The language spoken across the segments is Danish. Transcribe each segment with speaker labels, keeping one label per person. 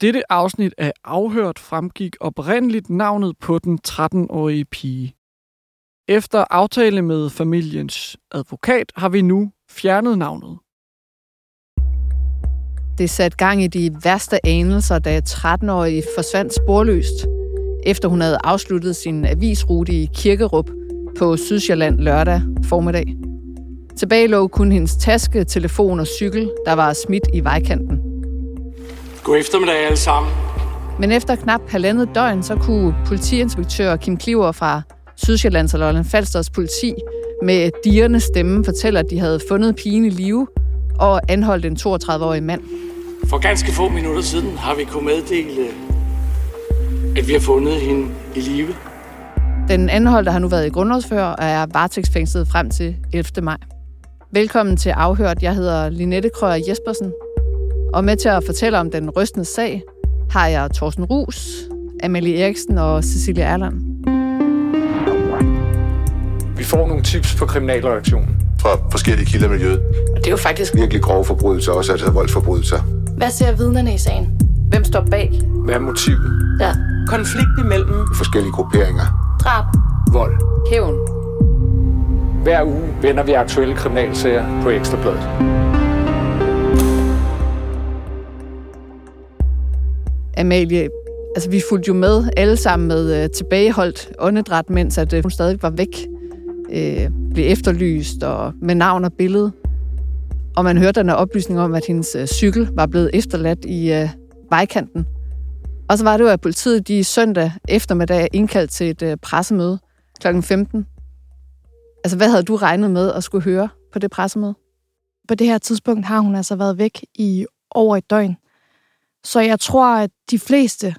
Speaker 1: dette afsnit af Afhørt fremgik oprindeligt navnet på den 13-årige pige. Efter aftale med familiens advokat har vi nu fjernet navnet.
Speaker 2: Det satte gang i de værste anelser, da 13-årige forsvandt sporløst, efter hun havde afsluttet sin avisrute i Kirkerup på Sydsjælland lørdag formiddag. Tilbage lå kun hendes taske, telefon og cykel, der var smidt i vejkanten.
Speaker 3: God eftermiddag alle sammen.
Speaker 2: Men efter knap halvandet døgn, så kunne politiinspektør Kim Kliver fra Sydsjællands og Lolland Falsters politi med dirrende stemme fortælle, at de havde fundet pigen i live og anholdt en 32-årig mand.
Speaker 3: For ganske få minutter siden har vi kunnet meddele, at vi har fundet hende i live.
Speaker 2: Den anholdte har nu været i grundlovsfører og er varetægtsfængslet frem til 11. maj. Velkommen til Afhørt. Jeg hedder Linette Krøyer Jespersen. Og med til at fortælle om den rystende sag, har jeg Thorsten Rus, Amalie Eriksen og Cecilia Erland.
Speaker 4: Vi får nogle tips på kriminalreaktionen.
Speaker 5: Fra forskellige kilder i miljøet.
Speaker 6: Og det er jo faktisk
Speaker 5: Virkelig grove forbrydelser, også altså voldsforbrydelser.
Speaker 6: Hvad ser vidnerne i sagen? Hvem står bag?
Speaker 4: Hvad er motivet?
Speaker 6: Ja.
Speaker 7: konflikt imellem
Speaker 5: Forskellige grupperinger.
Speaker 6: Drab.
Speaker 4: Vold.
Speaker 2: Hævn.
Speaker 4: Hver uge vender vi aktuelle kriminalsager på Ekstrabladet.
Speaker 2: Amalie, altså vi fulgte jo med alle sammen med øh, tilbageholdt åndedræt, mens at, øh, hun stadig var væk. Øh, blev efterlyst og med navn og billede. Og man hørte den her oplysning om, at hendes øh, cykel var blevet efterladt i øh, vejkanten. Og så var det jo, at politiet de søndag eftermiddag indkaldt til et øh, pressemøde kl. 15. Altså, hvad havde du regnet med at skulle høre på det pressemøde?
Speaker 8: På det her tidspunkt har hun altså været væk i over et døgn. Så jeg tror, at de fleste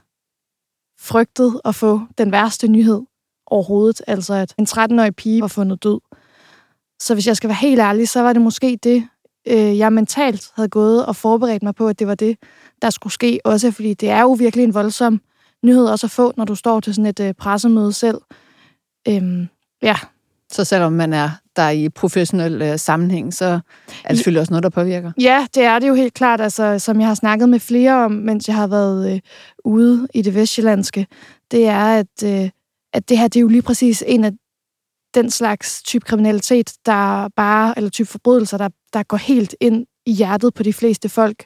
Speaker 8: frygtede at få den værste nyhed overhovedet. Altså, at en 13-årig pige var fundet død. Så hvis jeg skal være helt ærlig, så var det måske det, øh, jeg mentalt havde gået og forberedt mig på, at det var det, der skulle ske. Også fordi det er jo virkelig en voldsom nyhed også at få, når du står til sådan et øh, pressemøde selv. Øhm, ja,
Speaker 2: Så selvom man er der i professionel øh, sammenhæng, så er det selvfølgelig også noget, der påvirker.
Speaker 8: Ja, det er det jo helt klart, altså, som jeg har snakket med flere om, mens jeg har været øh, ude i det vestjyllandske, det er, at, øh, at det her det er jo lige præcis en af den slags type kriminalitet, der bare, eller type forbrydelser, der, der går helt ind i hjertet på de fleste folk.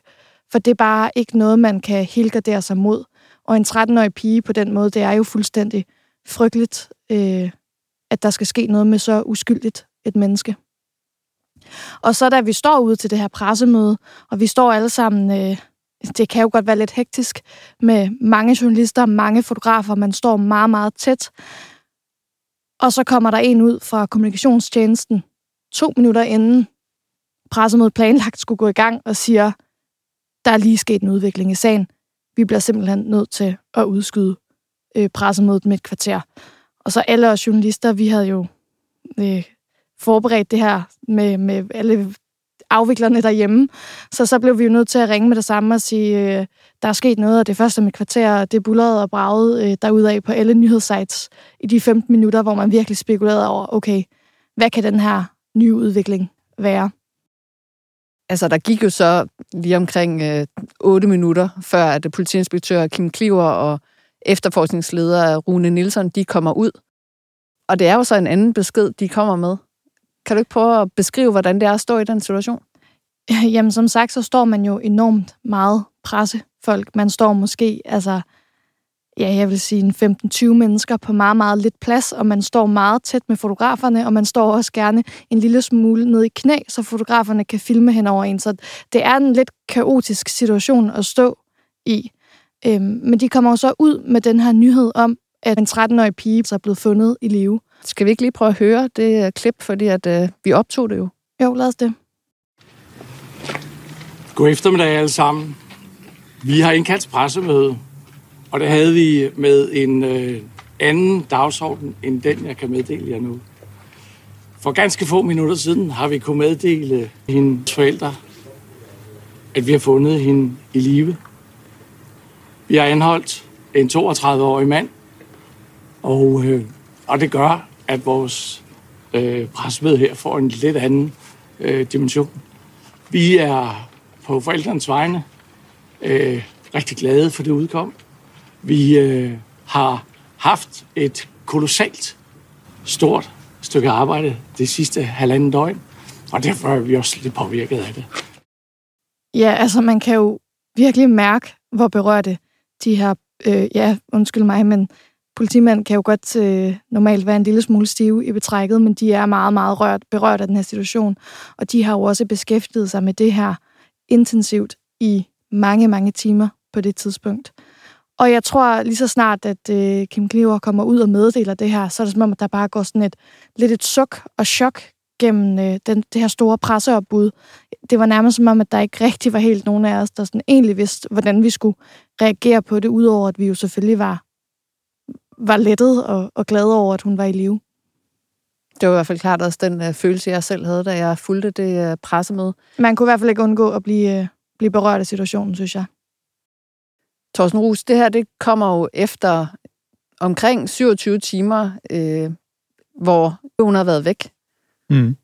Speaker 8: For det er bare ikke noget, man kan helgardere sig mod. Og en 13-årig pige på den måde, det er jo fuldstændig frygteligt, øh, at der skal ske noget med så uskyldigt et menneske. Og så da vi står ude til det her pressemøde, og vi står alle sammen, øh, det kan jo godt være lidt hektisk, med mange journalister, mange fotografer, man står meget, meget tæt. Og så kommer der en ud fra kommunikationstjenesten, to minutter inden pressemødet planlagt skulle gå i gang, og siger, der er lige sket en udvikling i sagen. Vi bliver simpelthen nødt til at udskyde øh, pressemødet med et kvarter. Og så alle os journalister, vi havde jo øh, forberedt det her med, med alle afviklerne derhjemme. Så så blev vi jo nødt til at ringe med det samme og sige, øh, der er sket noget, og det første med kvarter, det bullerede og bragede øh, derudaf på alle nyhedssites i de 15 minutter, hvor man virkelig spekulerede over, okay, hvad kan den her nye udvikling være?
Speaker 2: Altså, der gik jo så lige omkring øh, 8 minutter, før at politiinspektør Kim Kliver og efterforskningsleder Rune Nielsen, de kommer ud. Og det er jo så en anden besked, de kommer med. Kan du ikke prøve at beskrive, hvordan det er at stå i den situation?
Speaker 8: Jamen, som sagt, så står man jo enormt meget pressefolk. Man står måske, altså, ja, jeg vil sige en 15-20 mennesker på meget, meget lidt plads, og man står meget tæt med fotograferne, og man står også gerne en lille smule ned i knæ, så fotograferne kan filme hen over en. Så det er en lidt kaotisk situation at stå i. Øhm, men de kommer jo så ud med den her nyhed om, at en 13-årig pige er blevet fundet i live.
Speaker 2: Skal vi ikke lige prøve at høre det øh, klip, fordi at, øh, vi optog det jo?
Speaker 8: Jo, lad os det.
Speaker 3: God eftermiddag alle sammen. Vi har indkaldt til pressemøde, og det havde vi med en øh, anden dagsorden end den, jeg kan meddele jer nu. For ganske få minutter siden har vi kunnet meddele hendes forældre, at vi har fundet hende i live. Vi har anholdt en 32-årig mand, og, øh, og det gør, at vores øh, pressemøde her får en lidt anden øh, dimension. Vi er på forældrenes vegne øh, rigtig glade for det udkom. Vi øh, har haft et kolossalt stort stykke arbejde det sidste halvanden døgn, og derfor er vi også lidt påvirket af det.
Speaker 8: Ja, altså man kan jo virkelig mærke, hvor berørte de her, øh, ja, undskyld mig, men politimænd kan jo godt øh, normalt være en lille smule stive i betrækket, men de er meget, meget rørt, berørt af den her situation, og de har jo også beskæftiget sig med det her intensivt i mange, mange timer på det tidspunkt. Og jeg tror lige så snart, at øh, Kim Kliver kommer ud og meddeler det her, så er det som om, at der bare går sådan et lidt et suk og chok gennem øh, den, det her store presseopbud. Det var nærmest som om, at der ikke rigtig var helt nogen af os, der sådan egentlig vidste, hvordan vi skulle reagere på det, udover at vi jo selvfølgelig var, var lettet og, og glade over, at hun var i live.
Speaker 2: Det var i hvert fald klart også den uh, følelse, jeg selv havde, da jeg fulgte det uh, pressemøde.
Speaker 8: Man kunne i hvert fald ikke undgå at blive, uh, blive berørt af situationen, synes jeg.
Speaker 2: Thorsten Rus, det her det kommer jo efter omkring 27 timer, øh, hvor hun har været væk.
Speaker 7: Mm.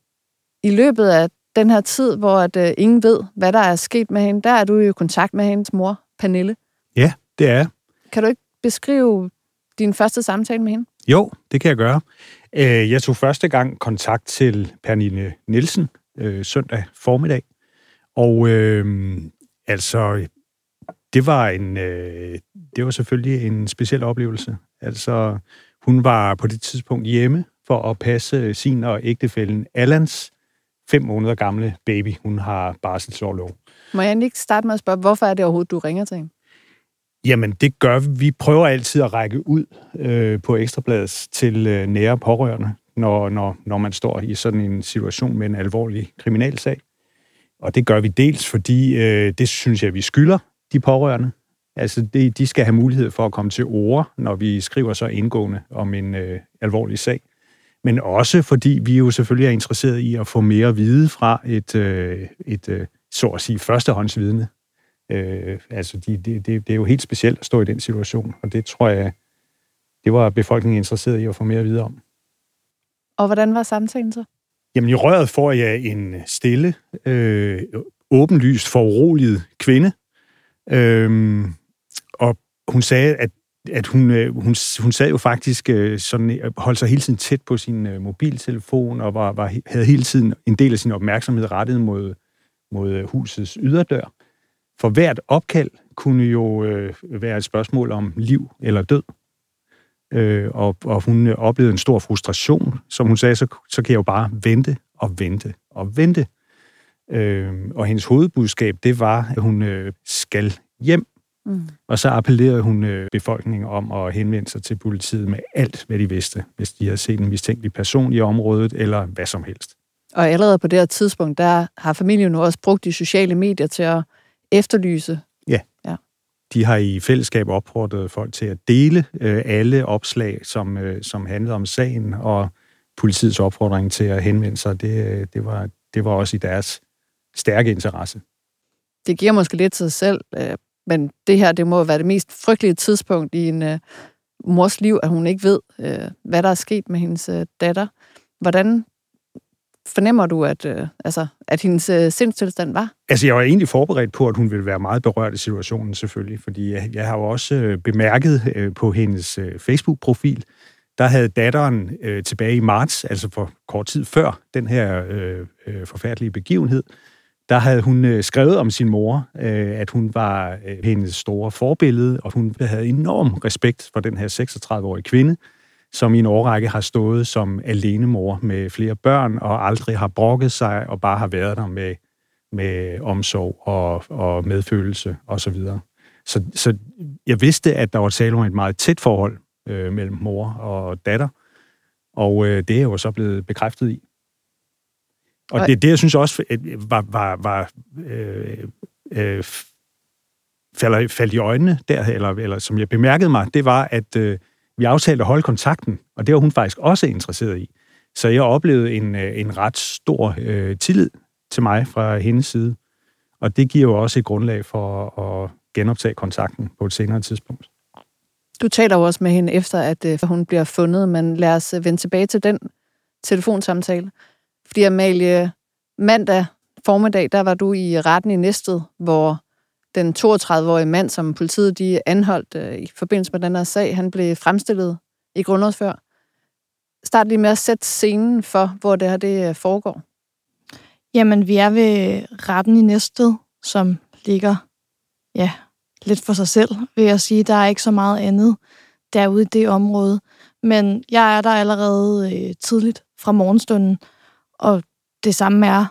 Speaker 2: I løbet af den her tid, hvor at, øh, ingen ved, hvad der er sket med hende, der er du i kontakt med hendes mor, Pernille.
Speaker 7: Ja, det er
Speaker 2: Kan du ikke beskrive din første samtale med hende?
Speaker 7: Jo, det kan jeg gøre. Øh, Jeg tog første gang kontakt til Pernille Nielsen øh, søndag formiddag. Og øh, altså, det var en, øh, det var selvfølgelig en speciel oplevelse. Altså, hun var på det tidspunkt hjemme for at passe sin og ægtefælden Allans fem måneder gamle baby. Hun har barselsårlov.
Speaker 2: Må jeg ikke starte med at spørge, hvorfor er det overhovedet, du ringer til hende?
Speaker 7: Jamen, det gør vi. Vi prøver altid at række ud øh, på Ekstrabladet til øh, nære pårørende, når, når, når man står i sådan en situation med en alvorlig kriminalsag. Og det gør vi dels, fordi øh, det synes jeg, vi skylder de pårørende. Altså, det, de skal have mulighed for at komme til ord, når vi skriver så indgående om en øh, alvorlig sag. Men også fordi vi jo selvfølgelig er interesseret i at få mere at vide fra et, øh, et øh, så at sige, førstehåndsvidne. Øh, altså, de, det, det, det er jo helt specielt at stå i den situation, og det tror jeg, det var befolkningen interesseret i at få mere at vide om.
Speaker 2: Og hvordan var samtalen så?
Speaker 7: Jamen, i røret får jeg en stille, øh, åbenlyst foruroliget kvinde, øh, og hun sagde, at at hun, øh, hun, hun sad jo faktisk øh, sådan, holdt sig hele tiden tæt på sin øh, mobiltelefon, og var, var, havde hele tiden en del af sin opmærksomhed rettet mod, mod husets yderdør. For hvert opkald kunne jo øh, være et spørgsmål om liv eller død. Øh, og, og hun øh, oplevede en stor frustration. Som hun sagde, så, så kan jeg jo bare vente og vente og vente. Øh, og hendes hovedbudskab, det var, at hun øh, skal hjem
Speaker 2: Mm.
Speaker 7: og så appellerede hun øh, befolkningen om at henvende sig til politiet med alt, hvad de vidste, hvis de havde set en mistænkelig person i området, eller hvad som helst.
Speaker 2: Og allerede på det her tidspunkt, der har familien nu også brugt de sociale medier til at efterlyse.
Speaker 7: De har i fællesskab opfordret folk til at dele øh, alle opslag, som, øh, som handlede om sagen, og politiets opfordring til at henvende sig, det, øh, det, var, det var også i deres stærke interesse.
Speaker 2: Det giver måske lidt til sig selv, øh, men det her, det må være det mest frygtelige tidspunkt i en øh, mors liv, at hun ikke ved, øh, hvad der er sket med hendes øh, datter. Hvordan fornemmer du, at, øh, altså, at hendes øh, sindstilstand var?
Speaker 7: Altså, jeg var egentlig forberedt på, at hun ville være meget berørt i situationen, selvfølgelig, fordi jeg, jeg har jo også øh, bemærket øh, på hendes øh, Facebook-profil, der havde datteren øh, tilbage i marts, altså for kort tid før den her øh, øh, forfærdelige begivenhed, der havde hun øh, skrevet om sin mor, øh, at hun var øh, hendes store forbillede, og hun havde enorm respekt for den her 36-årige kvinde, som i en årrække har stået som alenemor med flere børn, og aldrig har brokket sig, og bare har været der med, med omsorg og, og medfølelse osv. Så, så, så jeg vidste, at der var tale om et meget tæt forhold øh, mellem mor og datter, og øh, det er jo så blevet bekræftet i. Og det, det jeg synes også øh, var, var, var øh, øh, falder, faldt i øjnene der, eller, eller som jeg bemærkede mig, det var, at øh, vi aftalte at holde kontakten, og det var hun faktisk også interesseret i. Så jeg oplevede en, øh, en ret stor øh, tillid til mig fra hendes side, og det giver jo også et grundlag for at genoptage kontakten på et senere tidspunkt.
Speaker 2: Du taler jo også med hende efter, at øh, hun bliver fundet, men lad os øh, vende tilbage til den telefonsamtale. Fordi Amalie, mandag formiddag, der var du i retten i Næstved, hvor den 32-årige mand, som politiet de anholdt øh, i forbindelse med den her sag, han blev fremstillet i grundlovsfør. Start lige med at sætte scenen for, hvor det her det øh, foregår.
Speaker 8: Jamen, vi er ved retten i Næstved, som ligger ja, lidt for sig selv, vil jeg sige. Der er ikke så meget andet derude i det område. Men jeg er der allerede øh, tidligt fra morgenstunden, og det samme er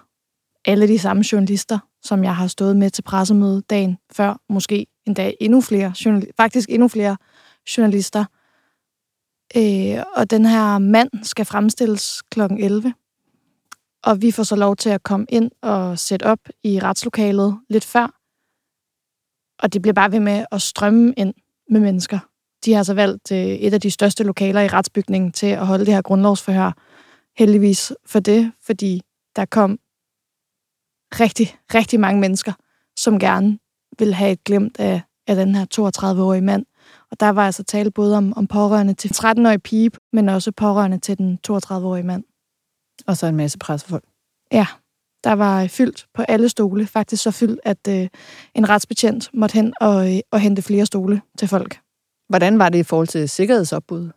Speaker 8: alle de samme journalister, som jeg har stået med til pressemøde dagen før, måske endda endnu flere, faktisk endnu flere journalister. Øh, og den her mand skal fremstilles kl. 11. Og vi får så lov til at komme ind og sætte op i retslokalet lidt før. Og det bliver bare ved med at strømme ind med mennesker. De har så valgt øh, et af de største lokaler i retsbygningen til at holde det her grundlovsforhør. Heldigvis for det, fordi der kom rigtig, rigtig mange mennesker, som gerne vil have et glemt af, af den her 32-årige mand. Og der var altså tale både om, om pårørende til 13-årige pige, men også pårørende til den 32-årige mand.
Speaker 2: Og så en masse pressefolk.
Speaker 8: Ja, der var fyldt på alle stole. Faktisk så fyldt, at øh, en retsbetjent måtte hen og, øh, og hente flere stole til folk.
Speaker 2: Hvordan var det i forhold til sikkerhedsopbud?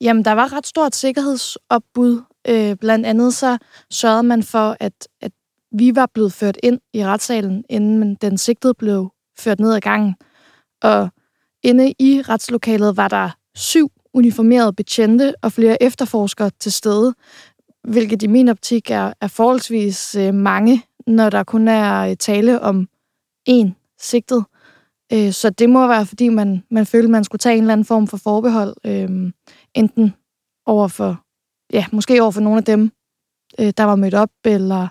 Speaker 8: Jamen, der var ret stort sikkerhedsopbud. Øh, blandt andet så sørgede man for, at, at vi var blevet ført ind i retssalen, inden den sigtede blev ført ned ad gangen. Og inde i retslokalet var der syv uniformerede betjente og flere efterforskere til stede, hvilket i min optik er, er forholdsvis øh, mange, når der kun er øh, tale om én sigtet. Øh, så det må være, fordi man, man følte, man skulle tage en eller anden form for forbehold, øh, enten over for, ja, måske over for nogle af dem, øh, der var mødt op, eller,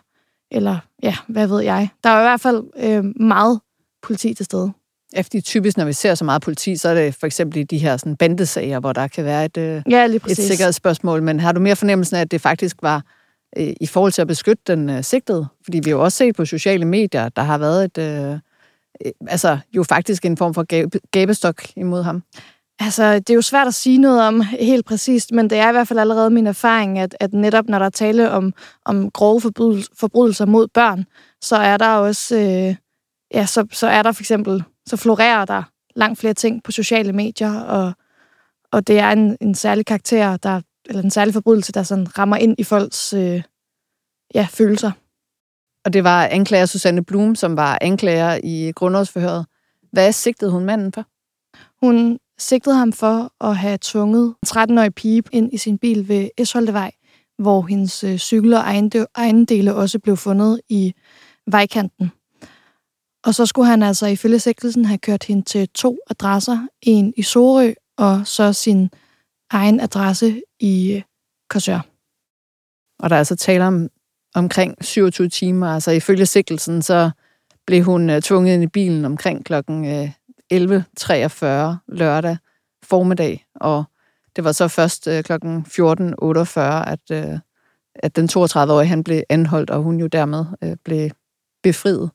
Speaker 8: eller ja, hvad ved jeg. Der var i hvert fald øh, meget politi til stede.
Speaker 2: Efter typisk, når vi ser så meget politi, så er det for eksempel i de her sådan, bandesager, hvor der kan være et, øh,
Speaker 8: ja,
Speaker 2: et sikkerhedsspørgsmål. Men har du mere fornemmelsen af, at det faktisk var øh, i forhold til at beskytte den øh, sigtede? Fordi vi har jo også set på sociale medier, der har været et, øh, øh, altså jo faktisk en form for gabestok imod ham.
Speaker 8: Altså, det er jo svært at sige noget om helt præcist, men det er i hvert fald allerede min erfaring, at, at netop når der er tale om, om grove forbrydelser mod børn, så er der også, øh, ja, så, så er der for eksempel, så florerer der langt flere ting på sociale medier, og, og det er en, en særlig karakter, der, eller en særlig forbrydelse, der sådan rammer ind i folks øh, ja, følelser.
Speaker 2: Og det var anklager Susanne Blum, som var anklager i grundlovsforhøret. Hvad sigtede hun manden for?
Speaker 8: Hun sigtede ham for at have tvunget en 13-årig pige ind i sin bil ved Esholdevej, hvor hendes øh, cykel og ejendele også blev fundet i vejkanten. Og så skulle han altså ifølge sigtelsen have kørt hende til to adresser, en i Sorø og så sin egen adresse i øh, Korsør.
Speaker 2: Og der er altså tale om omkring 27 timer. Altså ifølge sigtelsen, så blev hun øh, tvunget ind i bilen omkring klokken 11.43 lørdag formiddag, og det var så først øh, klokken 14.48, at, øh, at den 32-årige han blev anholdt, og hun jo dermed øh, blev befriet.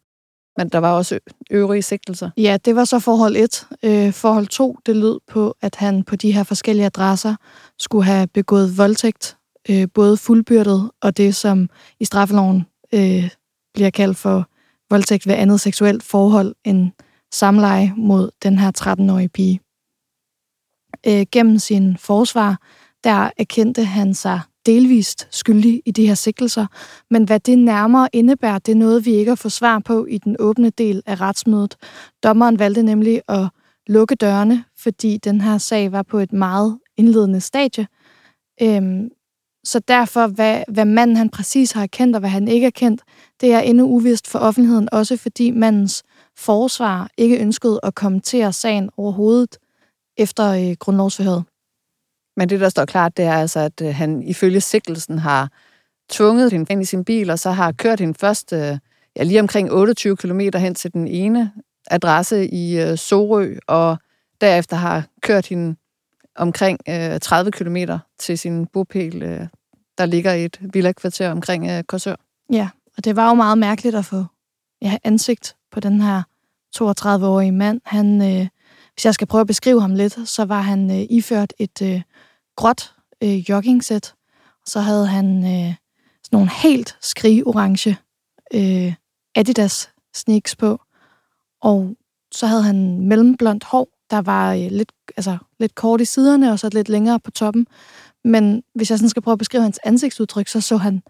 Speaker 2: Men der var også øvrige sigtelser.
Speaker 8: Ja, det var så forhold 1. Øh, forhold 2, det lød på, at han på de her forskellige adresser skulle have begået voldtægt, øh, både fuldbyrdet og det, som i straffeloven øh, bliver kaldt for voldtægt ved andet seksuelt forhold end samleje mod den her 13-årige pige. Øh, gennem sin forsvar, der erkendte han sig delvist skyldig i de her sigtelser, men hvad det nærmere indebærer, det er noget, vi ikke har fået svar på i den åbne del af retsmødet. Dommeren valgte nemlig at lukke dørene, fordi den her sag var på et meget indledende stadie. Øhm, så derfor, hvad, hvad manden han præcis har erkendt, og hvad han ikke har kendt, det er endnu uvist for offentligheden, også fordi mandens forsvar ikke ønskede at kommentere sagen overhovedet efter øh, grundlovsforhøret.
Speaker 2: Men det, der står klart, det er altså, at øh, han ifølge sigtelsen har tvunget hende ind i sin bil, og så har kørt hende først øh, ja, lige omkring 28 km hen til den ene adresse i øh, Sorø, og derefter har kørt hende omkring øh, 30 km til sin bopæl, øh, der ligger i et villa-kvarter omkring øh, Korsør.
Speaker 8: Ja, og det var jo meget mærkeligt at få ja, ansigt på den her 32-årige mand. Han, øh, hvis jeg skal prøve at beskrive ham lidt, så var han øh, iført et øh, gråt øh, joggingsæt. Så havde han øh, sådan nogle helt skrig-orange øh, Adidas sneaks på. Og så havde han mellemblondt hår, der var øh, lidt, altså, lidt kort i siderne, og så lidt længere på toppen. Men hvis jeg sådan skal prøve at beskrive hans ansigtsudtryk, så så han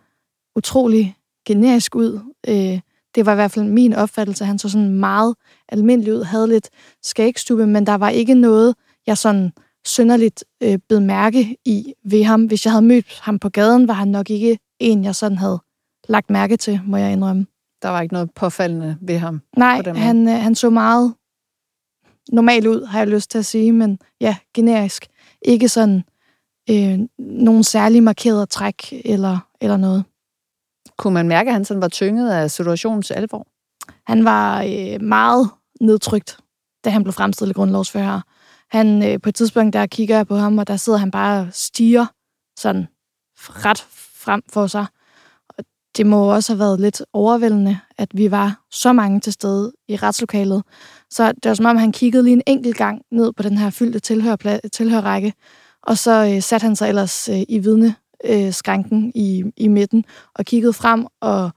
Speaker 8: utrolig generisk ud. Øh, det var i hvert fald min opfattelse. Han så sådan meget almindelig ud, havde lidt skægstube, men der var ikke noget, jeg sådan synderligt øh, bed mærke i ved ham. Hvis jeg havde mødt ham på gaden, var han nok ikke en, jeg sådan havde lagt mærke til, må jeg indrømme.
Speaker 2: Der var ikke noget påfaldende ved ham?
Speaker 8: Nej, han, øh, han så meget normal ud, har jeg lyst til at sige, men ja, generisk. Ikke sådan øh, nogen særlig markerede træk eller, eller noget.
Speaker 2: Kunne man mærke, at han sådan var tynget af situationens alvor?
Speaker 8: Han var øh, meget nedtrykt, da han blev fremstillet grundlovsfører. Han, øh, på et tidspunkt, der kigger jeg på ham, og der sidder han bare og stiger sådan ret frem for sig. Og det må også have været lidt overvældende, at vi var så mange til stede i retslokalet. Så det var som om, han kiggede lige en enkelt gang ned på den her fyldte tilhør, tilhørrække, og så øh, satte han sig ellers øh, i vidne øh, i, i midten og kiggede frem, og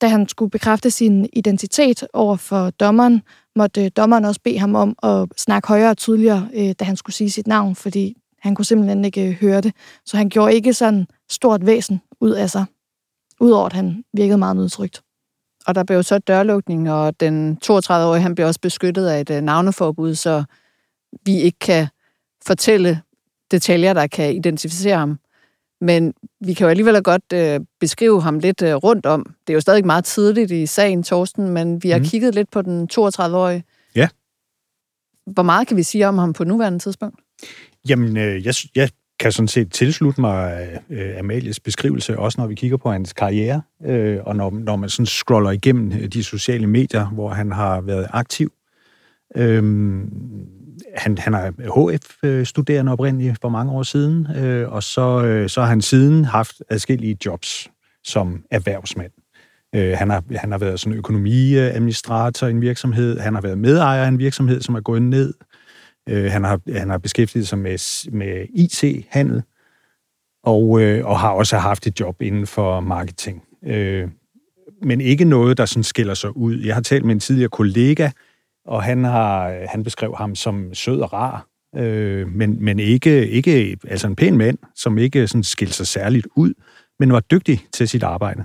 Speaker 8: da han skulle bekræfte sin identitet over for dommeren, måtte øh, dommeren også bede ham om at snakke højere og tydeligere, øh, da han skulle sige sit navn, fordi han kunne simpelthen ikke øh, høre det. Så han gjorde ikke sådan stort væsen ud af sig, udover at han virkede meget nedtrykt.
Speaker 2: Og der blev så dørlukning, og den 32-årige han blev også beskyttet af et øh, navneforbud, så vi ikke kan fortælle detaljer, der kan identificere ham. Men vi kan jo alligevel godt øh, beskrive ham lidt øh, rundt om. Det er jo stadig meget tidligt i sagen, Torsten, men vi har mm. kigget lidt på den 32-årige.
Speaker 7: Ja.
Speaker 2: Hvor meget kan vi sige om ham på nuværende tidspunkt?
Speaker 7: Jamen, øh, jeg, jeg kan sådan set tilslutte mig øh, Amalies beskrivelse, også når vi kigger på hans karriere, øh, og når, når man sådan scroller igennem øh, de sociale medier, hvor han har været aktiv. Øh, han, han er HF-studerende oprindeligt for mange år siden, øh, og så, øh, så har han siden haft adskillige jobs som erhvervsmand. Øh, han, har, han har været sådan økonomiadministrator i en virksomhed, han har været medejer af en virksomhed, som er gået ned, øh, han, har, han har beskæftiget sig med, med IT-handel, og, øh, og har også haft et job inden for marketing. Øh, men ikke noget, der sådan skiller sig ud. Jeg har talt med en tidligere kollega, og han har øh, han beskrev ham som sød og rar, øh, men, men ikke, ikke altså en pæn mand, som ikke sådan skilte sig særligt ud, men var dygtig til sit arbejde.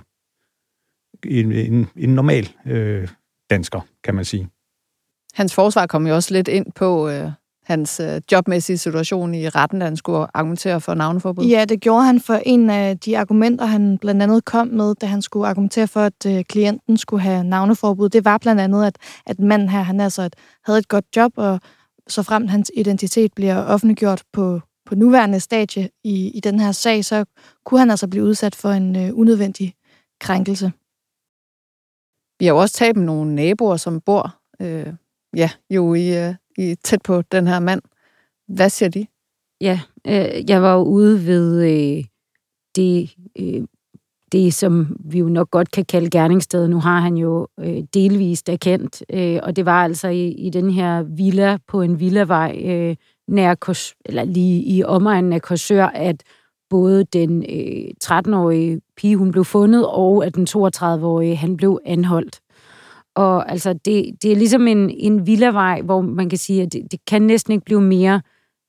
Speaker 7: En, en, en normal øh, dansker, kan man sige.
Speaker 2: Hans forsvar kom jo også lidt ind på øh, hans øh, jobmæssige situation i retten, da han skulle argumentere for navneforbud?
Speaker 8: Ja, det gjorde han for en af de argumenter, han blandt andet kom med, da han skulle argumentere for, at øh, klienten skulle have navneforbud. Det var blandt andet, at, at manden her han altså et, havde et godt job, og så frem hans identitet bliver offentliggjort på, på nuværende stadie i, i den her sag, så kunne han altså blive udsat for en øh, unødvendig krænkelse.
Speaker 2: Vi har jo også talt med nogle naboer, som bor øh, ja, jo i, øh, i, tæt på den her mand. Hvad siger de?
Speaker 9: Ja, øh, jeg var jo ude ved øh, det, øh, det, som vi jo nok godt kan kalde gerningsstedet. Nu har han jo øh, delvist erkendt, øh, og det var altså i, i den her villa på en villavej øh, nær Kors, eller lige i omegnen af Korsør, at både den øh, 13-årige pige, hun blev fundet, og at den 32-årige, han blev anholdt. Og altså, det, det er ligesom en, en villavej, hvor man kan sige, at det, det kan næsten ikke blive mere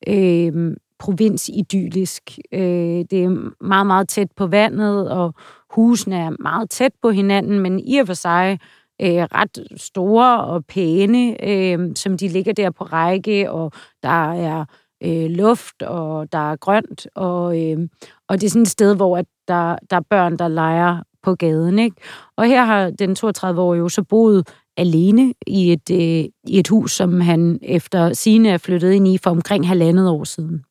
Speaker 9: øh, provinsidyllisk. Øh, det er meget, meget tæt på vandet, og husene er meget tæt på hinanden, men i og for sig øh, ret store og pæne, øh, som de ligger der på række, og der er øh, luft, og der er grønt, og, øh, og det er sådan et sted, hvor at der, der er børn, der leger på gaden. Ikke? Og her har den 32-årige jo så boet alene i et, øh, i et hus, som han efter sine er flyttet ind i for omkring halvandet år siden.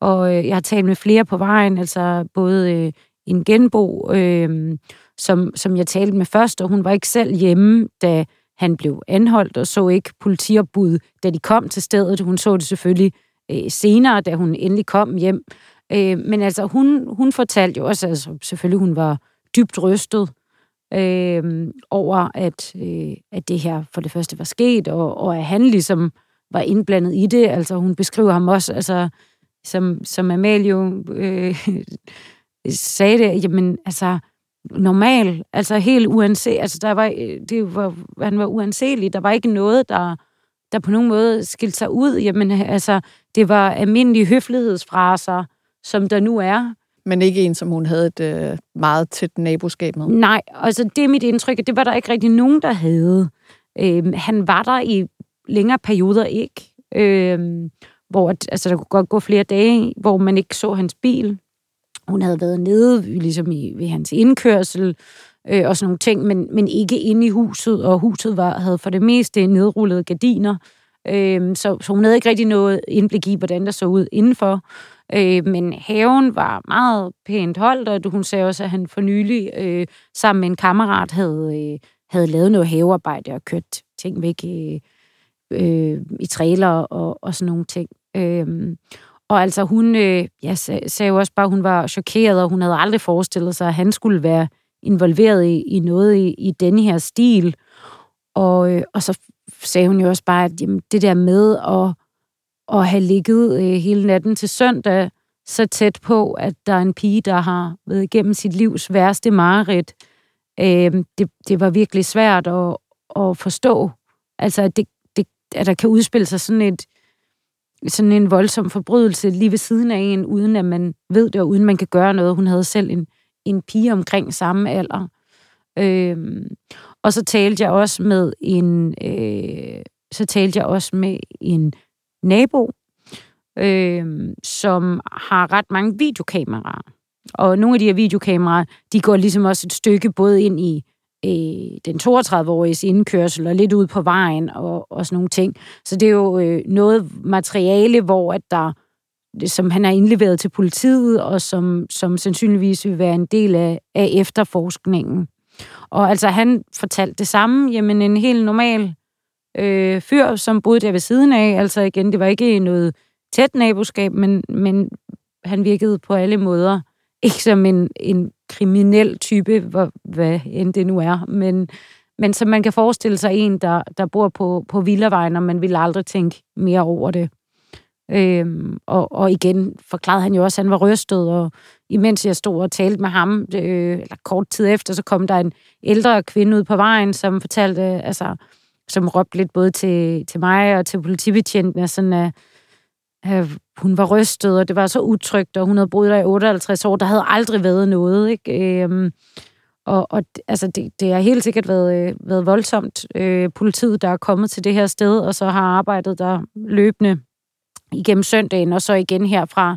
Speaker 9: Og øh, jeg har talt med flere på vejen, altså både øh, en genbo, øh, som, som jeg talte med først, og hun var ikke selv hjemme, da han blev anholdt, og så ikke politiopbud, da de kom til stedet. Hun så det selvfølgelig øh, senere, da hun endelig kom hjem. Øh, men altså, hun, hun fortalte jo også, altså selvfølgelig hun var dybt rystet øh, over, at, øh, at det her for det første var sket, og, og at han ligesom var indblandet i det. Altså hun beskriver ham også, altså, som, som Amalie øh, sagde det, jamen altså, normal, altså helt uanset, altså der var, det var, han var uanselig, der var ikke noget, der, der på nogen måde skilte sig ud, jamen altså, det var almindelige høflighedsfraser, som der nu er.
Speaker 2: Men ikke en, som hun havde et øh, meget tæt naboskab med?
Speaker 9: Nej, altså det er mit indtryk, at det var der ikke rigtig nogen, der havde. Øhm, han var der i længere perioder ikke, øhm, hvor altså, der kunne godt gå flere dage, hvor man ikke så hans bil. Hun havde været nede ligesom i, ved hans indkørsel øh, og sådan nogle ting, men, men ikke inde i huset, og huset var, havde for det meste nedrullede gardiner, øh, så, så hun havde ikke rigtig noget indblik i, hvordan der så ud indenfor. Øh, men haven var meget pænt holdt, og hun sagde også, at han for nylig øh, sammen med en kammerat havde, øh, havde lavet noget havearbejde og kørt ting væk i, øh, i trailer og, og sådan nogle ting. Øh, og altså hun øh, ja, sagde jo også bare, at hun var chokeret, og hun havde aldrig forestillet sig, at han skulle være involveret i, i noget i, i denne her stil. Og, øh, og så sagde hun jo også bare, at jamen, det der med at, at have ligget øh, hele natten til søndag, så tæt på, at der er en pige, der har været igennem sit livs værste mareridt, øh, det, det var virkelig svært at, at forstå. Altså, at, det, det, at der kan udspille sig sådan et, sådan en voldsom forbrydelse lige ved siden af en, uden at man ved det, og uden man kan gøre noget. Hun havde selv en, en pige omkring samme alder. Øh, og så talte jeg også med en, øh, så talte jeg også med en nabo, øh, som har ret mange videokameraer. Og nogle af de her videokameraer, de går ligesom også et stykke både ind i øh, den 32-årige indkørsel og lidt ud på vejen og, og sådan nogle ting. Så det er jo øh, noget materiale, hvor at der, som han har indleveret til politiet, og som, som sandsynligvis vil være en del af, af efterforskningen. Og altså, han fortalte det samme. Jamen, en helt normal øh, fyr, som boede der ved siden af. Altså igen, det var ikke noget tæt naboskab, men, men han virkede på alle måder ikke som en, en kriminel type, hvor, hvad end det nu er, men, men som man kan forestille sig en, der, der bor på, på Villavejen, og man vil aldrig tænke mere over det. Øhm, og, og igen forklarede han jo også, at han var rystet, og imens jeg stod og talte med ham, øh, eller kort tid efter, så kom der en ældre kvinde ud på vejen, som fortalte, altså, som råbte lidt både til, til mig og til politibetjentene, sådan at, at hun var rystet, og det var så utrygt, og hun havde boet der i 58 år. Der havde aldrig været noget, ikke? Øhm, og, og altså, det, det har helt sikkert været, øh, været voldsomt. Øh, politiet, der er kommet til det her sted, og så har arbejdet der løbende igennem søndagen, og så igen her fra,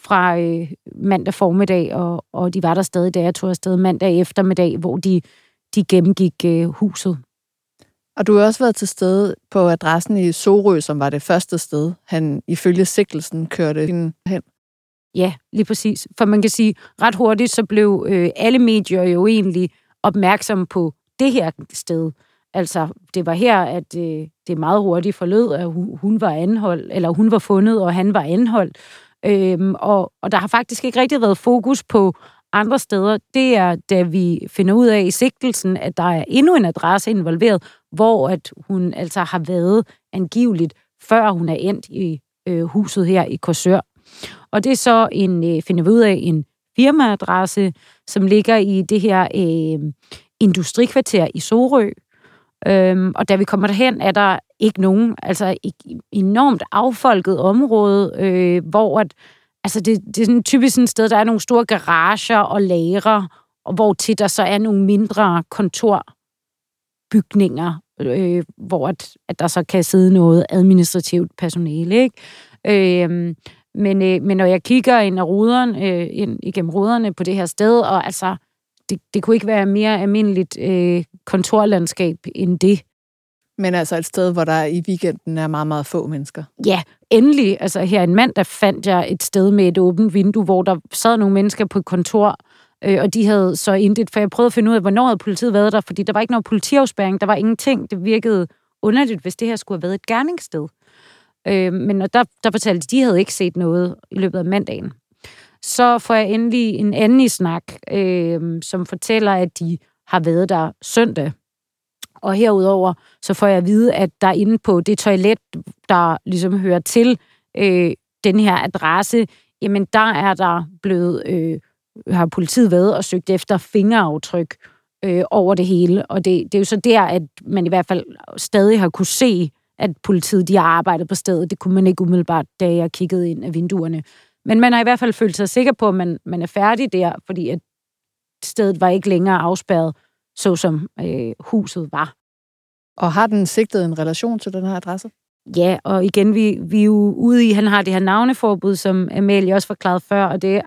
Speaker 9: fra øh, mandag formiddag, og, og de var der stadig, da jeg tog afsted mandag eftermiddag, hvor de, de gennemgik øh, huset.
Speaker 2: Og du har også været til stede på adressen i Sorø, som var det første sted, han ifølge sigtelsen kørte hen.
Speaker 9: Ja, lige præcis. For man kan sige, ret hurtigt så blev øh, alle medier jo egentlig opmærksomme på det her sted. Altså, det var her, at øh, det meget hurtigt forlød, at hun, var anholdt, eller hun var fundet, og han var anholdt. Øhm, og, og der har faktisk ikke rigtig været fokus på andre steder. Det er, da vi finder ud af i sigtelsen, at der er endnu en adresse involveret, hvor at hun altså har været angiveligt, før hun er endt i øh, huset her i Korsør. Og det er så en, øh, finder vi ud af, en firmaadresse, som ligger i det her øh, industrikvarter i Sorø. Øhm, og da vi kommer derhen, er der ikke nogen, altså et enormt affolket område, øh, hvor at, altså det, det er sådan typisk sådan et sted, der er nogle store garager og lagre, og hvor til der så er nogle mindre kontorbygninger, øh, hvor at, at der så kan sidde noget administrativt personale. Ikke? Øh, men, øh, men når jeg kigger ind, af ruderen, øh, ind igennem ruderne på det her sted, og altså, det, det kunne ikke være mere almindeligt øh, kontorlandskab end det.
Speaker 2: Men altså et sted, hvor der i weekenden er meget, meget få mennesker.
Speaker 9: Ja, endelig. Altså her en mand, der fandt jeg et sted med et åbent vindue, hvor der sad nogle mennesker på et kontor, øh, og de havde så intet, for jeg prøvede at finde ud af, hvornår havde politiet været der, fordi der var ikke noget politiafspæring, der var ingenting. Det virkede underligt, hvis det her skulle have været et gerningssted. Øh, men der, der fortalte de, de havde ikke set noget i løbet af mandagen. Så får jeg endelig en anden i snak, øh, som fortæller, at de har været der søndag. Og herudover så får jeg at vide, at der inde på det toilet, der ligesom hører til øh, den her adresse, jamen der er der blevet øh, har politiet været og søgt efter fingeraftryk øh, over det hele. Og det, det er jo så der, at man i hvert fald stadig har kunne se, at politiet de har arbejdet på stedet. Det kunne man ikke umiddelbart, da jeg kiggede ind af vinduerne. Men man har i hvert fald følt sig sikker på, at man, man er færdig der, fordi at stedet var ikke længere afspærret, så som øh, huset var.
Speaker 2: Og har den sigtet en relation til den her adresse?
Speaker 9: Ja, og igen, vi, vi er jo ude i, han har det her navneforbud, som Amalie også forklarede før, og det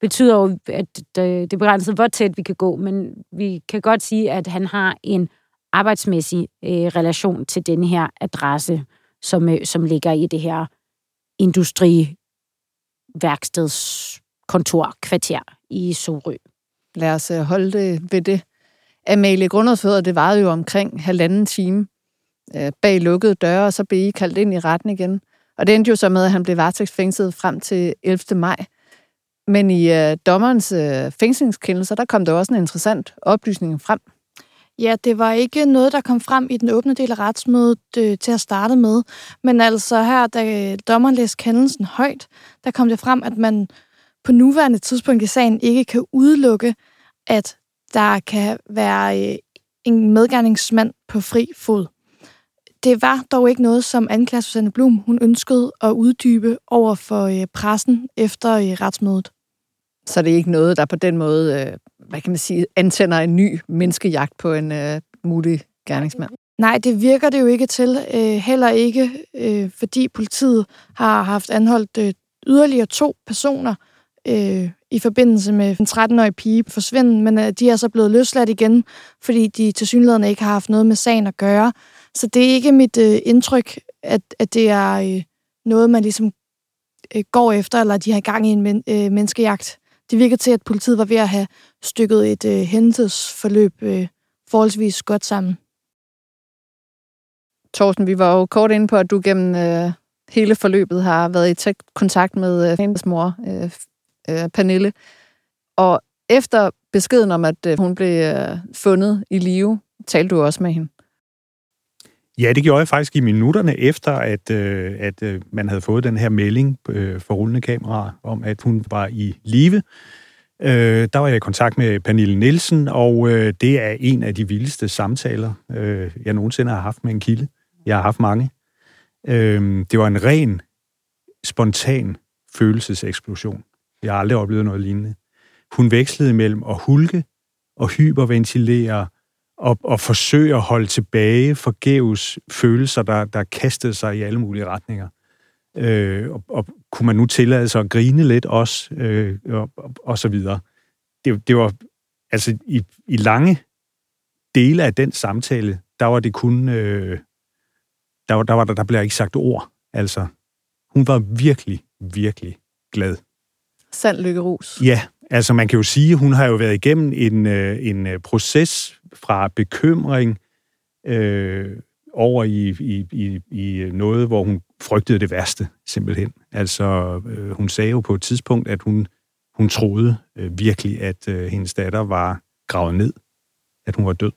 Speaker 9: betyder jo, at det, det begrænset, hvor tæt vi kan gå, men vi kan godt sige, at han har en arbejdsmæssig øh, relation til den her adresse, som, øh, som ligger i det her industriværkstedskontorkvarter i Sorø.
Speaker 2: Lad os øh, holde det ved det. Amalie Grundlovsfødder, det varede jo omkring halvanden time øh, bag lukkede døre, og så blev I kaldt ind i retten igen. Og det endte jo så med, at han blev varetægtsfængslet frem til 11. maj. Men i øh, dommerens øh, fængslingskendelser, der kom der også en interessant oplysning frem.
Speaker 8: Ja, det var ikke noget, der kom frem i den åbne del af retsmødet øh, til at starte med. Men altså her, da øh, dommeren læste kendelsen højt, der kom det frem, at man på nuværende tidspunkt i sagen ikke kan udelukke, at der kan være øh, en medgerningsmand på fri fod. Det var dog ikke noget, som anklager Susanne Blum hun ønskede at uddybe over for øh, pressen efter øh, retsmødet.
Speaker 2: Så det er ikke noget, der på den måde, hvad kan man sige, antænder en ny menneskejagt på en øh, mulig gerningsmand?
Speaker 8: Nej, det virker det jo ikke til. Heller ikke, fordi politiet har haft anholdt yderligere to personer øh, i forbindelse med en 13-årig pige forsvinden, men øh, de er så blevet løsladt igen, fordi de tilsyneladende ikke har haft noget med sagen at gøre. Så det er ikke mit øh, indtryk, at, at det er øh, noget, man ligesom øh, går efter, eller de har gang i en men, øh, menneskejagt. Det virker til, at politiet var ved at have stykket et øh, hændelsesforløb øh, forholdsvis godt sammen.
Speaker 2: Thorsten, vi var jo kort inde på, at du gennem øh, hele forløbet har været i tæt kontakt med øh, hendes mor, øh, øh, Pernille. Og efter beskeden om, at øh, hun blev øh, fundet i live, talte du også med hende.
Speaker 7: Ja, det gjorde jeg faktisk i minutterne efter, at, øh, at øh, man havde fået den her melding øh, for rullende kamera om, at hun var i live. Øh, der var jeg i kontakt med Pernille Nielsen, og øh, det er en af de vildeste samtaler, øh, jeg nogensinde har haft med en kilde. Jeg har haft mange. Øh, det var en ren, spontan følelseseksplosion. Jeg har aldrig oplevet noget lignende. Hun vekslede mellem at hulke og hyperventilere, og, og forsøge at holde tilbage forgæves følelser, der, der kastede sig i alle mulige retninger. Øh, og, og kunne man nu tillade sig at grine lidt også, øh, og, og, og så videre. Det, det var, altså i, i lange dele af den samtale, der var det kun, øh, der, var, der, var, der, der blev ikke sagt ord. Altså, hun var virkelig, virkelig glad.
Speaker 2: Sand lykkerus.
Speaker 7: Ja, altså man kan jo sige, hun har jo været igennem en, øh, en øh, proces fra bekymring øh, over i, i, i, i noget, hvor hun frygtede det værste, simpelthen. Altså, øh, hun sagde jo på et tidspunkt, at hun, hun troede øh, virkelig, at øh, hendes datter var gravet ned, at hun var død.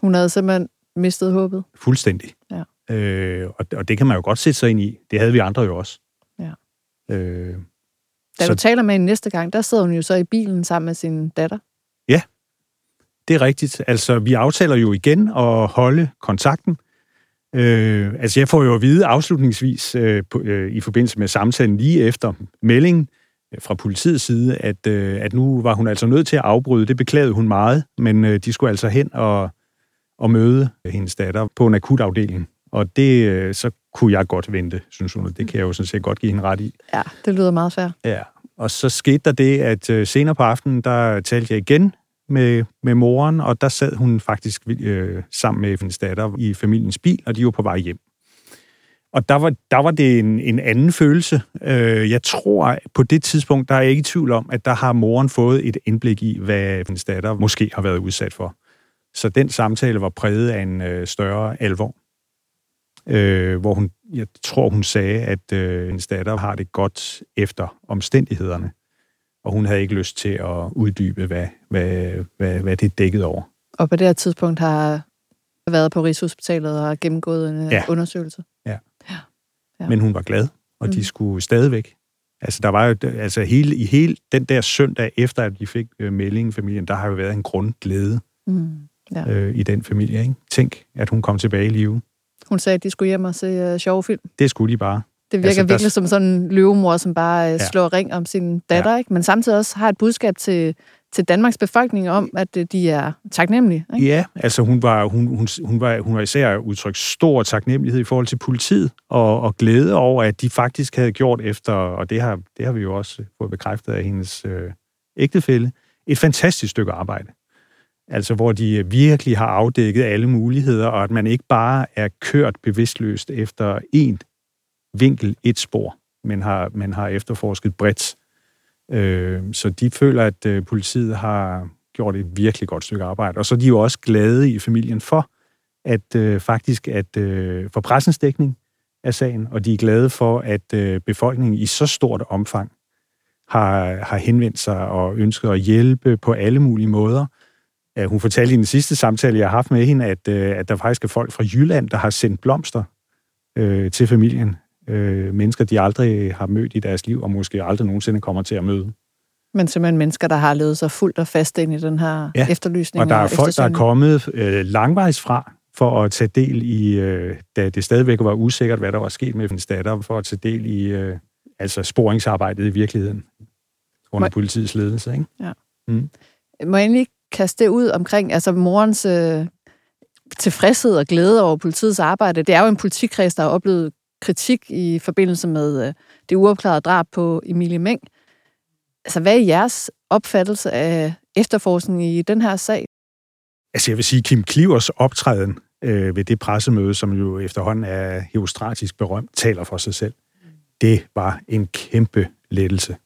Speaker 2: Hun havde simpelthen mistet håbet?
Speaker 7: Fuldstændig.
Speaker 2: Ja.
Speaker 7: Øh, og, og det kan man jo godt sætte sig ind i. Det havde vi andre jo også.
Speaker 2: Ja.
Speaker 7: Øh,
Speaker 2: da du taler med hende næste gang, der sidder hun jo så i bilen sammen med sin datter.
Speaker 7: Ja, det er rigtigt. Altså, vi aftaler jo igen at holde kontakten. Øh, altså, jeg får jo at vide afslutningsvis øh, på, øh, i forbindelse med samtalen lige efter meldingen øh, fra politiets side, at, øh, at nu var hun altså nødt til at afbryde. Det beklagede hun meget, men øh, de skulle altså hen og, og møde hendes datter på en akutafdeling. Og det, øh, så kunne jeg godt vente, synes hun. Det kan jeg jo sådan set godt give hende ret i.
Speaker 2: Ja, det lyder meget fair.
Speaker 7: Ja, og så skete der det, at øh, senere på aftenen, der talte jeg igen med, med moren, og der sad hun faktisk øh, sammen med hendes datter i familiens bil, og de var på vej hjem. Og der var, der var det en, en anden følelse. Øh, jeg tror, på det tidspunkt, der er jeg ikke i tvivl om, at der har moren fået et indblik i, hvad hendes datter måske har været udsat for. Så den samtale var præget af en øh, større alvor øh, hvor hun, jeg tror, hun sagde, at øh, hendes datter har det godt efter omstændighederne, og hun havde ikke lyst til at uddybe, hvad, hvad, hvad, hvad det dækkede over.
Speaker 2: Og på det her tidspunkt har været på Rigshospitalet og gennemgået en øh,
Speaker 7: ja.
Speaker 2: undersøgelse?
Speaker 7: Ja. ja. ja. Men hun var glad, og mm. de skulle stadigvæk Altså, der var jo, altså hele, i hele den der søndag, efter at de fik øh, meldingen familien, der har jo været en grundglæde
Speaker 2: Mm. Ja.
Speaker 7: øh, i den familie, ikke? Tænk, at hun kom tilbage i live.
Speaker 2: Hun sagde, at de skulle hjem og se uh, sjove film.
Speaker 7: Det skulle de bare.
Speaker 2: Det virker
Speaker 7: Altså,
Speaker 2: altså,
Speaker 7: der-
Speaker 2: virkelig som sådan en løvemor, som bare
Speaker 7: Ja.
Speaker 2: ja. slår ring om sin datter, ja. ikke? men samtidig også har et budskab til, til Danmarks befolkning om, at øh, de er taknemmelige. Ikke?
Speaker 7: Ja, altså hun var, hun, hun, hun var, hun var især udtrykt stor taknemmelighed i forhold til politiet, og, og glæde over, at de faktisk havde gjort efter, og det har, det har vi jo også fået bekræftet af hendes øh, ægtefælle, et fantastisk stykke arbejde. Altså hvor de virkelig har afdækket alle muligheder, og at man ikke bare er kørt bevidstløst efter én vinkel, et spor, men har, man har efterforsket bredt. Øh, så de føler, at øh, politiet har gjort et virkelig godt stykke arbejde. Og så er de jo også glade i familien for, at øh, faktisk at øh, for pressens dækning af sagen, og de er glade for, at øh, befolkningen i så stort omfang har, har henvendt sig og ønsket at hjælpe på alle mulige måder. Ja, hun fortalte i den sidste samtale, jeg har haft med hende, at, øh, at der faktisk er folk fra Jylland, der har sendt blomster øh, til familien. Øh, mennesker, de aldrig har mødt i deres liv, og måske aldrig nogensinde kommer til at møde.
Speaker 2: Men simpelthen mennesker, der har levet sig fuldt og fast ind i den her
Speaker 7: Ja,
Speaker 2: ja. efterlysning.
Speaker 7: Og der er folk, der er kommet øh, langvejs fra for at tage del i, øh, da det stadigvæk var usikkert, hvad der var sket med hendes datter, for at tage del i øh, altså sporingsarbejdet i virkeligheden under
Speaker 2: Må-
Speaker 7: politiets ledelse. Ikke?
Speaker 2: Må jeg egentlig kaste det ud omkring altså morens øh, tilfredshed og glæde over politiets arbejde? Det er jo en politikreds, der har oplevet kritik i forbindelse med øh, det uopklarede drab på Emilie Meng. Altså, hvad er jeres opfattelse af efterforskningen i den her sag?
Speaker 7: Altså jeg vil sige, Kim Klivers optræden øh, ved det pressemøde, som jo efterhånden er heostratisk berømt, taler for sig selv. Det var en kæmpe lettelse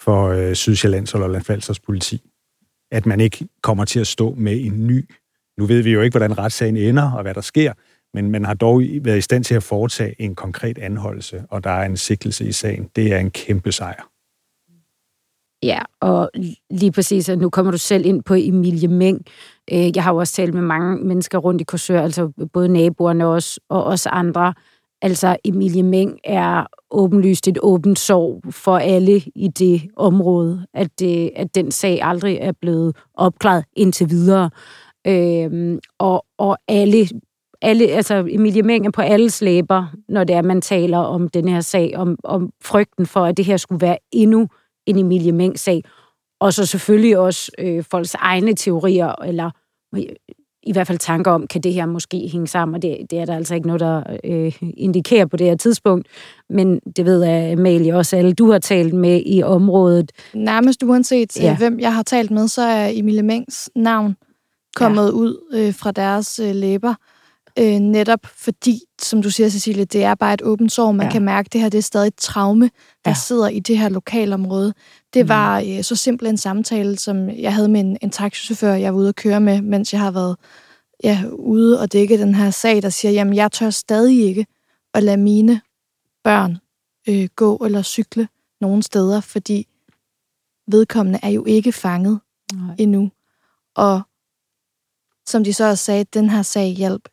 Speaker 7: for øh, Sydsjællands og Lolland Falsters politi. At man ikke kommer til at stå med en ny... Nu ved vi jo ikke, hvordan retssagen ender og hvad der sker, men man har dog været i stand til at foretage en konkret anholdelse, og der er en sigtelse i sagen. Det er en kæmpe sejr.
Speaker 9: Ja, og lige præcis, og nu kommer du selv ind på Emilie Meng. Øh, jeg har jo også talt med mange mennesker rundt i Korsør, altså både naboerne også, og også andre. Altså, Emilie Meng er åbenlyst et åbent sorg for alle i det område, at, det, at den sag aldrig er blevet opklaret indtil videre. Øhm, og, og alle, alle, altså Emilie Meng er på alles læber, når det er, man taler om den her sag, om, om frygten for, at det her skulle være endnu en Emilie Meng-sag. Og så selvfølgelig også øh, folks egne teorier, eller i hvert fald tanker om, kan det her måske hænge sammen, og det, det er der altså ikke noget, der øh, indikerer på det her tidspunkt. Men det ved jeg, Amalie, også alle du har talt med i området.
Speaker 8: Nærmest uanset
Speaker 9: Ja.
Speaker 8: ja. hvem jeg har talt med, så er Emilie Mengs navn kommet ja. ud øh, fra deres øh, læber. Øh, netop fordi, som du siger, Cecilie, det er bare et åbent sår. Man
Speaker 9: Ja.
Speaker 8: kan mærke, at det her det er stadig et traume, der
Speaker 9: Ja.
Speaker 8: sidder i det her lokalområde. Det
Speaker 9: Mm.
Speaker 8: var øh, så simpel en samtale, som jeg havde med en, en taxichauffør, jeg var ude at køre med, mens jeg har været ja, ude og dække den her sag, der siger, jamen jeg tør stadig ikke at lade mine børn øh, gå eller cykle nogen steder, fordi vedkommende er jo ikke fanget
Speaker 9: Nej.
Speaker 8: endnu. Og som de så også sagde, den her sag hjalp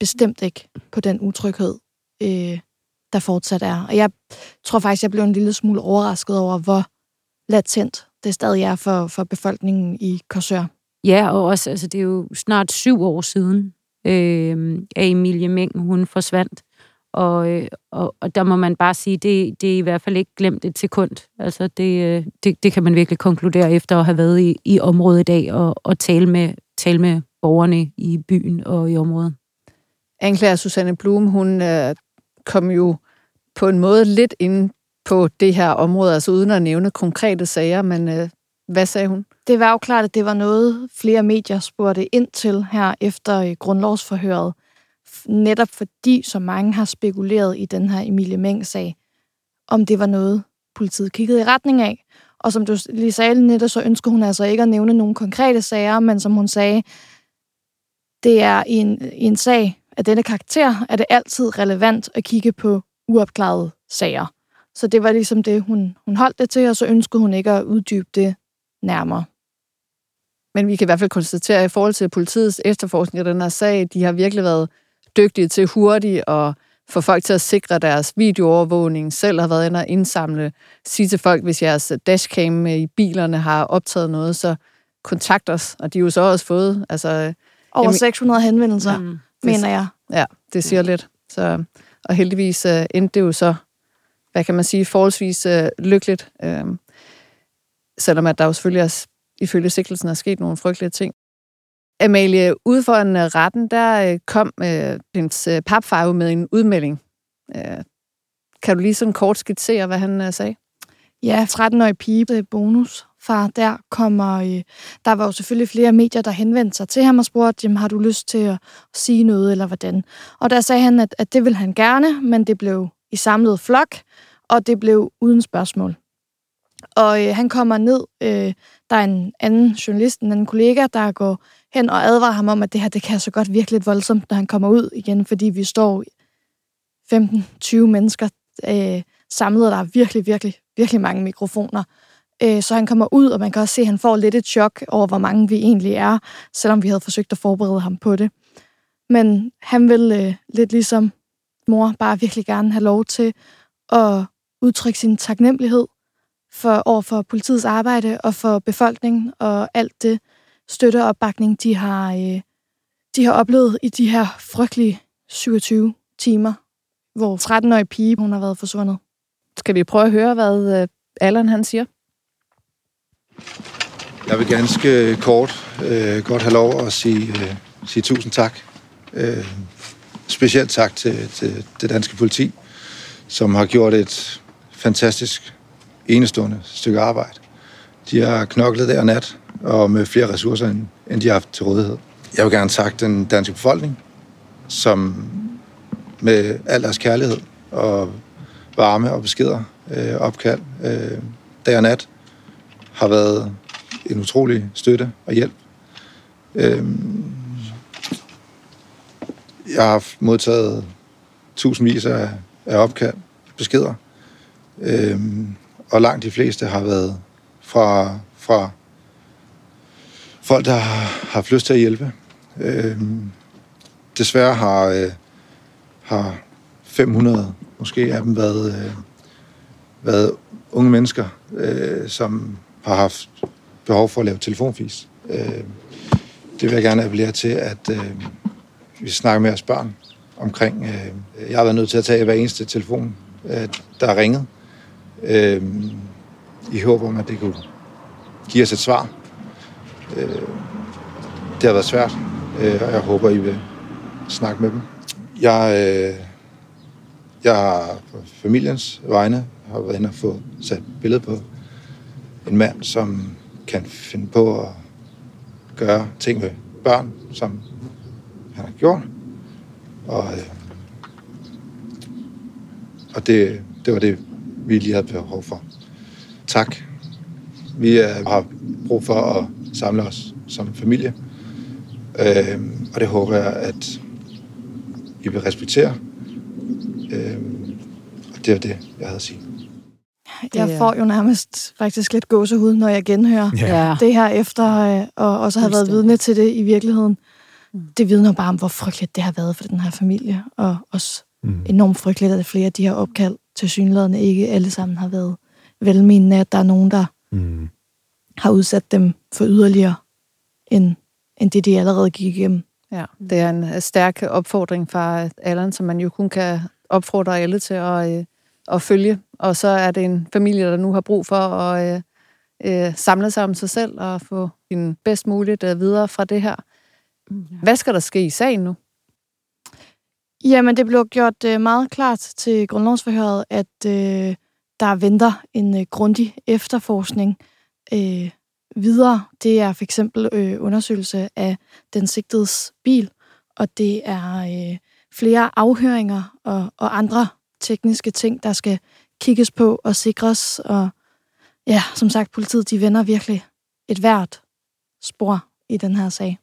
Speaker 8: bestemt ikke på den utryghed, øh, der fortsat er. Og jeg tror faktisk, jeg blev en lille smule overrasket over, hvor latent det stadig er for, for befolkningen i Korsør.
Speaker 9: Ja, og også, altså, det er jo snart syv år siden, øh, at Emilie Meng, hun forsvandt. Og, øh, og, og der må man bare sige, det, det er i hvert fald ikke glemt et sekund. Altså, det, øh, det, det kan man virkelig konkludere efter at have været i, i området i dag og, og tale, med, tale med borgerne i byen og i området.
Speaker 2: Anklager Susanne Blum, hun øh, kom jo på en måde lidt ind på det her område, altså uden at nævne konkrete sager, men øh, hvad sagde hun?
Speaker 8: Det var jo klart, at det var noget, flere medier spurgte ind til her efter øh, grundlovsforhøret. Netop fordi så mange har spekuleret i den her Emilie Meng-sag, om det var noget, politiet kiggede i retning af. Og som du lige sagde, netop, så ønsker hun altså ikke at nævne nogle konkrete sager, men som hun sagde, det er en, en sag af denne karakter, er det altid relevant at kigge på uopklarede sager. Så det var ligesom det, hun, hun holdt det til, og så ønskede hun ikke at uddybe det nærmere.
Speaker 2: Men vi kan i hvert fald konstatere, at i forhold til politiets efterforskning af den her sag, de har virkelig været dygtige til hurtigt at få folk til at sikre deres videoovervågning, selv har været inde og indsamle, sige til folk, hvis jeres dashcam i bilerne har optaget noget, så kontakt os. Og de har jo så også fået... Altså,
Speaker 8: Over jamen, 600 henvendelser, mm, mener jeg.
Speaker 2: Ja, det siger lidt. Så, og heldigvis uh, endte det jo så, hvad kan man sige, forholdsvis uh, lykkeligt. Uh, selvom at der jo selvfølgelig er, ifølge sigtelsen er sket nogle frygtelige ting. Amalie, ude for en retten, der kom uh, hendes uh, papfar med en udmelding. Uh, kan du lige sådan kort skitsere, hvad han uh, sagde?
Speaker 8: Ja, 13-årig pige, bonus far der kommer... Øh, der var jo selvfølgelig flere medier, der henvendte sig til ham og spurgte, jamen, har du lyst til at sige noget, eller hvordan? Og der sagde han, at, at det ville han gerne, men det blev i samlet flok, og det blev uden spørgsmål. Og øh, han kommer ned, øh, der er en anden journalist, en anden kollega, der går hen og advarer ham om, at det her, det kan så godt virke lidt voldsomt, når han kommer ud igen, fordi vi står 15-20 mennesker øh, samlet, og der er virkelig, virkelig, virkelig mange mikrofoner. Øh, så han kommer ud, og man kan også se, at han får lidt et chok over, hvor mange vi egentlig er, selvom vi havde forsøgt at forberede ham på det. Men han vil øh, lidt ligesom mor bare virkelig gerne have lov til at udtrykke sin taknemmelighed for, over for politiets arbejde og for befolkningen og alt det støtte og opbakning, de har, øh, de har oplevet i de her frygtelige 27 timer, hvor 13-årig pige hun har været forsvundet.
Speaker 2: Skal vi prøve at høre, hvad øh, Allan han siger?
Speaker 10: Jeg vil ganske øh, kort øh, godt have lov at sige, øh, sige tusind tak. Øh, specielt tak til, til det danske politi, som har gjort et fantastisk, enestående stykke arbejde. De har knoklet der nat, og med flere ressourcer, end, end de har haft til rådighed. Jeg vil gerne takke den danske befolkning, som med al deres kærlighed og varme og beskeder, øh, opkald, øh, dag og nat, har været en utrolig støtte og hjælp. Øhm, jeg har modtaget tusindvis af, af opkald, beskeder, øhm, og langt de fleste har været fra, fra folk, der har haft lyst til at hjælpe. Øhm, desværre har, øh, har 500 måske af dem været, øh, været unge mennesker, øh, som har haft behov for at lave telefonfis. Øh, det vil jeg gerne appellere til, at øh, vi snakker med os børn omkring. Øh, jeg har været nødt til at tage hver eneste telefon, øh, der er ringet, øh, i håb om, at det kunne give os et svar. Øh, det har været svært, øh, og jeg håber, I vil snakke med dem. Jeg, øh, jeg har på familiens vegne har været inde og få sat billede på en mand, som kan finde på at gøre ting med børn, som han har gjort. Og, øh, og det, det var det, vi lige havde behov for. Tak. Vi er, har brug for at samle os som familie. Øh, og det håber jeg, at I vil respektere. Øh, og det var det, jeg havde at sige.
Speaker 8: Jeg får jo nærmest faktisk lidt gåsehud, når jeg genhører ja. det her efter, øh, og også har været vidne til det i virkeligheden. Mm. Det vidner bare om, hvor frygteligt det har været for den her familie, og også mm. enormt frygteligt, at flere af de her opkald til synlædende ikke alle sammen har været velmenende, at der er nogen, der mm. har udsat dem for yderligere, end, end det, de allerede gik igennem.
Speaker 2: Ja, det er en stærk opfordring fra Allan, som man jo kun kan opfordre alle til at, øh, at følge. Og så er det en familie, der nu har brug for at øh, øh, samle sig om sig selv og få sin bedst muligt øh, videre fra det her. Hvad skal der ske i sagen nu?
Speaker 8: Jamen, det blev gjort øh, meget klart til grundlovsforhøret, at øh, der venter en øh, grundig efterforskning øh, videre. Det er for eksempel øh, undersøgelse af den sigtedes bil, og det er øh, flere afhøringer og, og andre tekniske ting, der skal kigges på og sikres. Og ja, som sagt, politiet de vender virkelig et hvert spor i den her sag.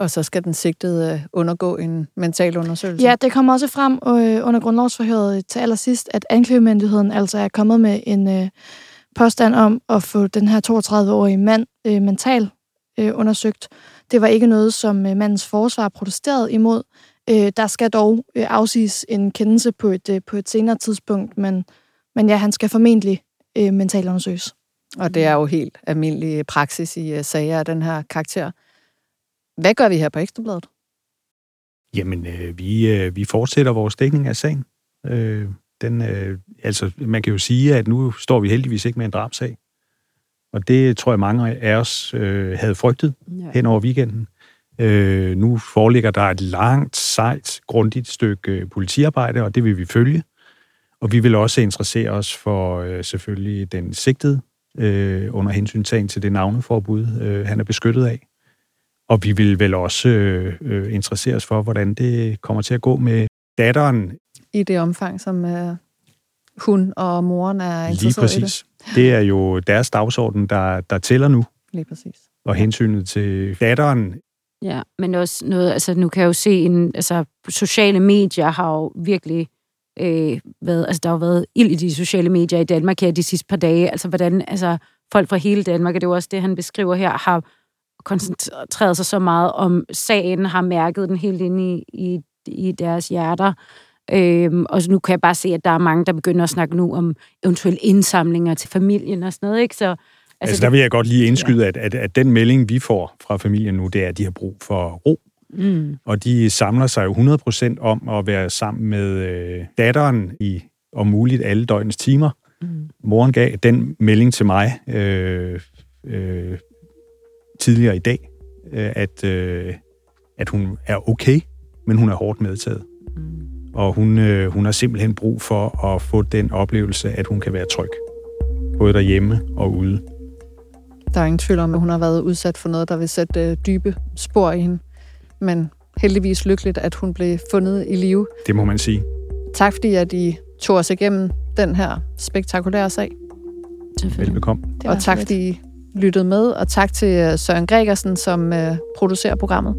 Speaker 2: Og så skal den sigtede øh, undergå en mental undersøgelse?
Speaker 8: Ja, det kommer også frem øh, under grundlovsforhøret til allersidst, at anklagemyndigheden altså er kommet med en øh, påstand om at få den her 32-årige mand mental undersøgt. Det var ikke noget, som mandens forsvar protesterede imod, Øh, der skal dog øh, afsiges en kendelse på et, øh, på et senere tidspunkt, men, men ja, han skal formentlig øh, mentalundersøges.
Speaker 2: Og det er jo helt almindelig praksis i uh, sager af den her karakter. Hvad gør vi her på Ekstrabladet?
Speaker 7: Jamen, øh, vi, øh, vi fortsætter vores dækning af sagen. Øh, den, øh, altså, man kan jo sige, at nu står vi heldigvis ikke med en drabsag. Og det tror jeg mange af os øh, havde frygtet ja. hen over weekenden. Øh, nu foreligger der et langt, sejt, grundigt stykke øh, politiarbejde, og det vil vi følge. Og vi vil også interessere os for øh, selvfølgelig den sigtede øh, under hensyntagen til det navneforbud, øh, han er beskyttet af. Og vi vil vel også øh, øh, interessere os for, hvordan det kommer til at gå med datteren.
Speaker 2: I det omfang, som øh, hun og moren er interesseret
Speaker 7: Lige præcis.
Speaker 2: i det.
Speaker 7: Det er jo deres dagsorden, der, der tæller nu.
Speaker 2: Lige præcis.
Speaker 7: Og hensynet til datteren.
Speaker 9: Ja, men også noget, altså nu kan jeg jo se, en, altså sociale medier har jo virkelig øh, været, altså der har jo været ild i de sociale medier i Danmark her de sidste par dage, altså hvordan, altså folk fra hele Danmark, og det er jo også det, han beskriver her, har koncentreret sig så meget om sagen, har mærket den helt ind i, i, i deres hjerter. Øhm, og nu kan jeg bare se, at der er mange, der begynder at snakke nu om eventuelle indsamlinger til familien og sådan noget, ikke? Så,
Speaker 7: altså, altså der vil jeg godt lige indskyde, ja. at, at, at den melding, vi får fra familien nu, det er, at de har brug for ro. Mm. Og de samler sig jo 100% om at være sammen med øh, datteren i om muligt alle døgnets timer. Mm. Moren gav den melding til mig øh, øh, tidligere i dag, øh, at, øh, at hun er okay, men hun er hårdt medtaget. Mm. Og hun, øh, hun har simpelthen brug for at få den oplevelse, at hun kan være tryg. Både derhjemme og ude.
Speaker 2: Der er ingen tvivl om, at hun har været udsat for noget, der vil sætte øh, dybe spor i hende. Men heldigvis lykkeligt, at hun blev fundet i live.
Speaker 7: Det må man sige.
Speaker 2: Tak fordi, at I tog os igennem den her spektakulære sag.
Speaker 7: Velbekomme.
Speaker 2: Og tak fordi I lyttede med, og tak til Søren Gregersen, som uh, producerer programmet.